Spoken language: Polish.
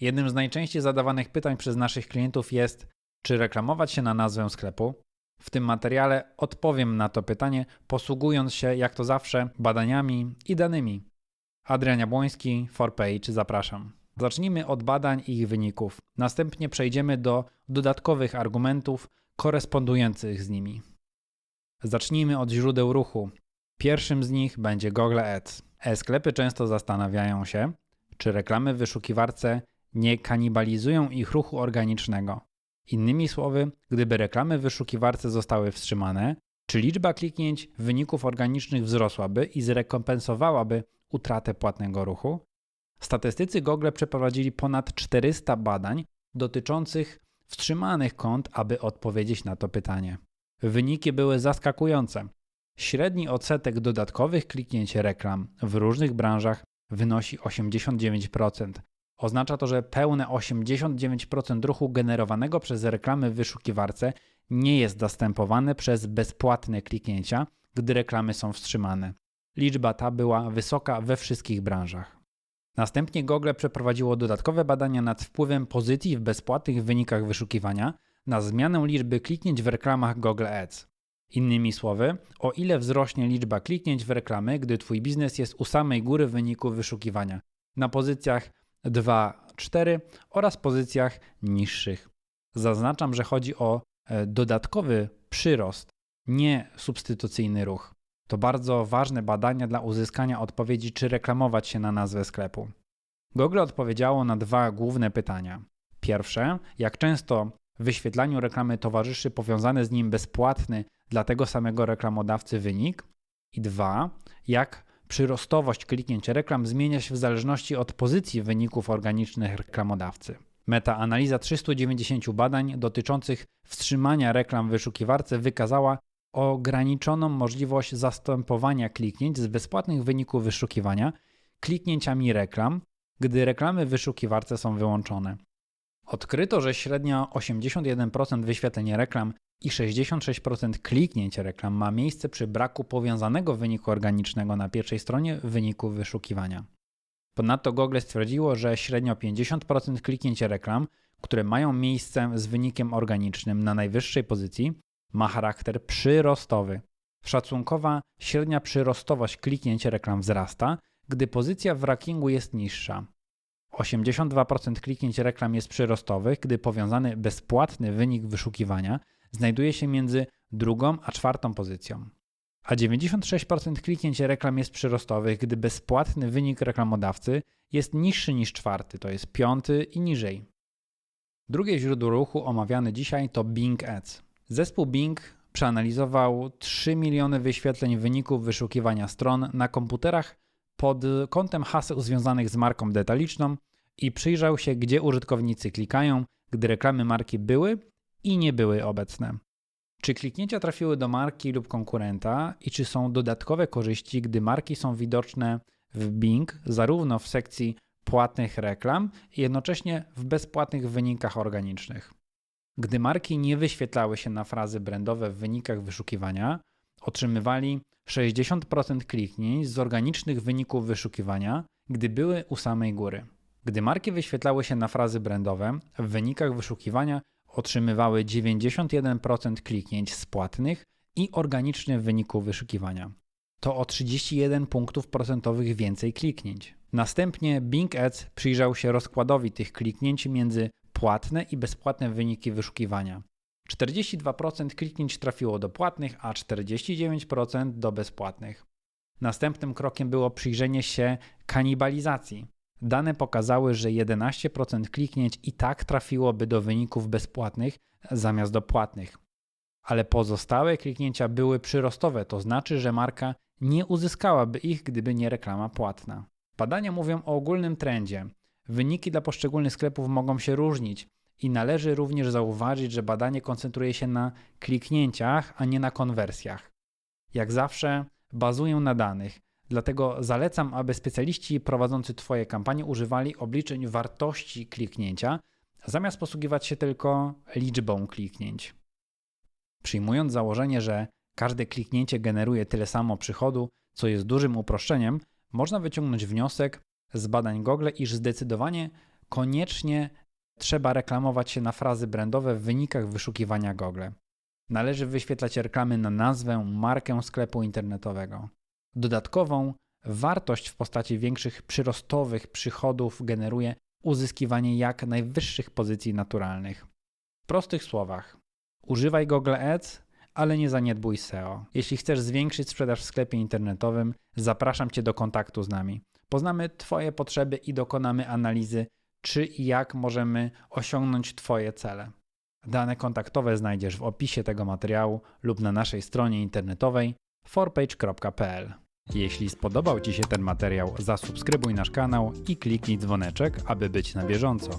Jednym z najczęściej zadawanych pytań przez naszych klientów jest, czy reklamować się na nazwę sklepu. W tym materiale odpowiem na to pytanie, posługując się, jak to zawsze, badaniami i danymi. Adrian Jabłoński, 4Page, zapraszam. Zacznijmy od badań i ich wyników. Następnie przejdziemy do dodatkowych argumentów korespondujących z nimi. Zacznijmy od źródeł ruchu. Pierwszym z nich będzie Google Ads. E-sklepy często zastanawiają się, czy reklamy w wyszukiwarce nie kanibalizują ich ruchu organicznego. Innymi słowy, gdyby reklamy w wyszukiwarce zostały wstrzymane, czy liczba kliknięć wyników organicznych wzrosłaby i zrekompensowałaby utratę płatnego ruchu? Statystycy Google przeprowadzili ponad 400 badań dotyczących wstrzymanych kont, aby odpowiedzieć na to pytanie. Wyniki były zaskakujące. Średni odsetek dodatkowych kliknięć reklam w różnych branżach wynosi 89%. Oznacza to, że pełne 89% ruchu generowanego przez reklamy w wyszukiwarce nie jest zastępowane przez bezpłatne kliknięcia, gdy reklamy są wstrzymane. Liczba ta była wysoka we wszystkich branżach. Następnie Google przeprowadziło dodatkowe badania nad wpływem pozycji w bezpłatnych wynikach wyszukiwania na zmianę liczby kliknięć w reklamach Google Ads. Innymi słowy, o ile wzrośnie liczba kliknięć w reklamy, gdy Twój biznes jest u samej góry wyniku wyszukiwania, na pozycjach 2, 4 oraz pozycjach niższych. Zaznaczam, że chodzi o e, dodatkowy przyrost, nie substytucyjny ruch. To bardzo ważne badania dla uzyskania odpowiedzi, czy reklamować się na nazwę sklepu. Google odpowiedziało na dwa główne pytania. Pierwsze, jak często wyświetlaniu reklamy towarzyszy powiązany z nim bezpłatny dla tego samego reklamodawcy wynik? I dwa, jak przyrostowość kliknięć reklam zmienia się w zależności od pozycji wyników organicznych reklamodawcy. Meta-analiza 390 badań dotyczących wstrzymania reklam w wyszukiwarce wykazała ograniczoną możliwość zastępowania kliknięć z bezpłatnych wyników wyszukiwania kliknięciami reklam, gdy reklamy w wyszukiwarce są wyłączone. Odkryto, że średnio 81% wyświetleń reklam i 66% kliknięć reklam ma miejsce przy braku powiązanego wyniku organicznego na pierwszej stronie wyniku wyszukiwania. Ponadto Google stwierdziło, że średnio 50% kliknięć reklam, które mają miejsce z wynikiem organicznym na najwyższej pozycji, ma charakter przyrostowy. Szacunkowa średnia przyrostowość kliknięć reklam wzrasta, gdy pozycja w rankingu jest niższa. 82% kliknięć reklam jest przyrostowych, gdy powiązany bezpłatny wynik wyszukiwania znajduje się między drugą a czwartą pozycją. A 96% kliknięć reklam jest przyrostowych, gdy bezpłatny wynik reklamodawcy jest niższy niż czwarty, to jest piąty i niżej. Drugie źródło ruchu omawiane dzisiaj to Bing Ads. Zespół Bing przeanalizował 3 miliony wyświetleń wyników wyszukiwania stron na komputerach pod kątem haseł związanych z marką detaliczną i przyjrzał się, gdzie użytkownicy klikają, gdy reklamy marki były i nie były obecne. Czy kliknięcia trafiły do marki lub konkurenta i czy są dodatkowe korzyści, gdy marki są widoczne w Bing, zarówno w sekcji płatnych reklam i jednocześnie w bezpłatnych wynikach organicznych. Gdy marki nie wyświetlały się na frazy brandowe w wynikach wyszukiwania, otrzymywali 60% kliknięć z organicznych wyników wyszukiwania, gdy były u samej góry. Gdy marki wyświetlały się na frazy brandowe w wynikach wyszukiwania, otrzymywały 91% kliknięć z płatnych i organicznych wyników wyszukiwania. To o 31 punktów procentowych więcej kliknięć. Następnie Bing Ads przyjrzał się rozkładowi tych kliknięć między płatne i bezpłatne wyniki wyszukiwania. 42% kliknięć trafiło do płatnych, a 49% do bezpłatnych. Następnym krokiem było przyjrzenie się kanibalizacji. Dane pokazały, że 11% kliknięć i tak trafiłoby do wyników bezpłatnych zamiast do płatnych. Ale pozostałe kliknięcia były przyrostowe, to znaczy, że marka nie uzyskałaby ich, gdyby nie reklama płatna. Badania mówią o ogólnym trendzie. Wyniki dla poszczególnych sklepów mogą się różnić i należy również zauważyć, że badanie koncentruje się na kliknięciach, a nie na konwersjach. Jak zawsze bazują na danych, dlatego zalecam, aby specjaliści prowadzący Twoje kampanie używali obliczeń wartości kliknięcia, zamiast posługiwać się tylko liczbą kliknięć. Przyjmując założenie, że każde kliknięcie generuje tyle samo przychodu, co jest dużym uproszczeniem, można wyciągnąć wniosek z badań Google, iż zdecydowanie koniecznie trzeba reklamować się na frazy brandowe w wynikach wyszukiwania Google. Należy wyświetlać reklamy na nazwę, markę sklepu internetowego. Dodatkową wartość w postaci większych przyrostowych przychodów generuje uzyskiwanie jak najwyższych pozycji naturalnych. W prostych słowach, używaj Google Ads, ale nie zaniedbuj SEO. Jeśli chcesz zwiększyć sprzedaż w sklepie internetowym, zapraszam Cię do kontaktu z nami. Poznamy Twoje potrzeby i dokonamy analizy, czy i jak możemy osiągnąć Twoje cele. Dane kontaktowe znajdziesz w opisie tego materiału lub na naszej stronie internetowej forpage.pl. Jeśli spodobał Ci się ten materiał, zasubskrybuj nasz kanał i kliknij dzwoneczek, aby być na bieżąco.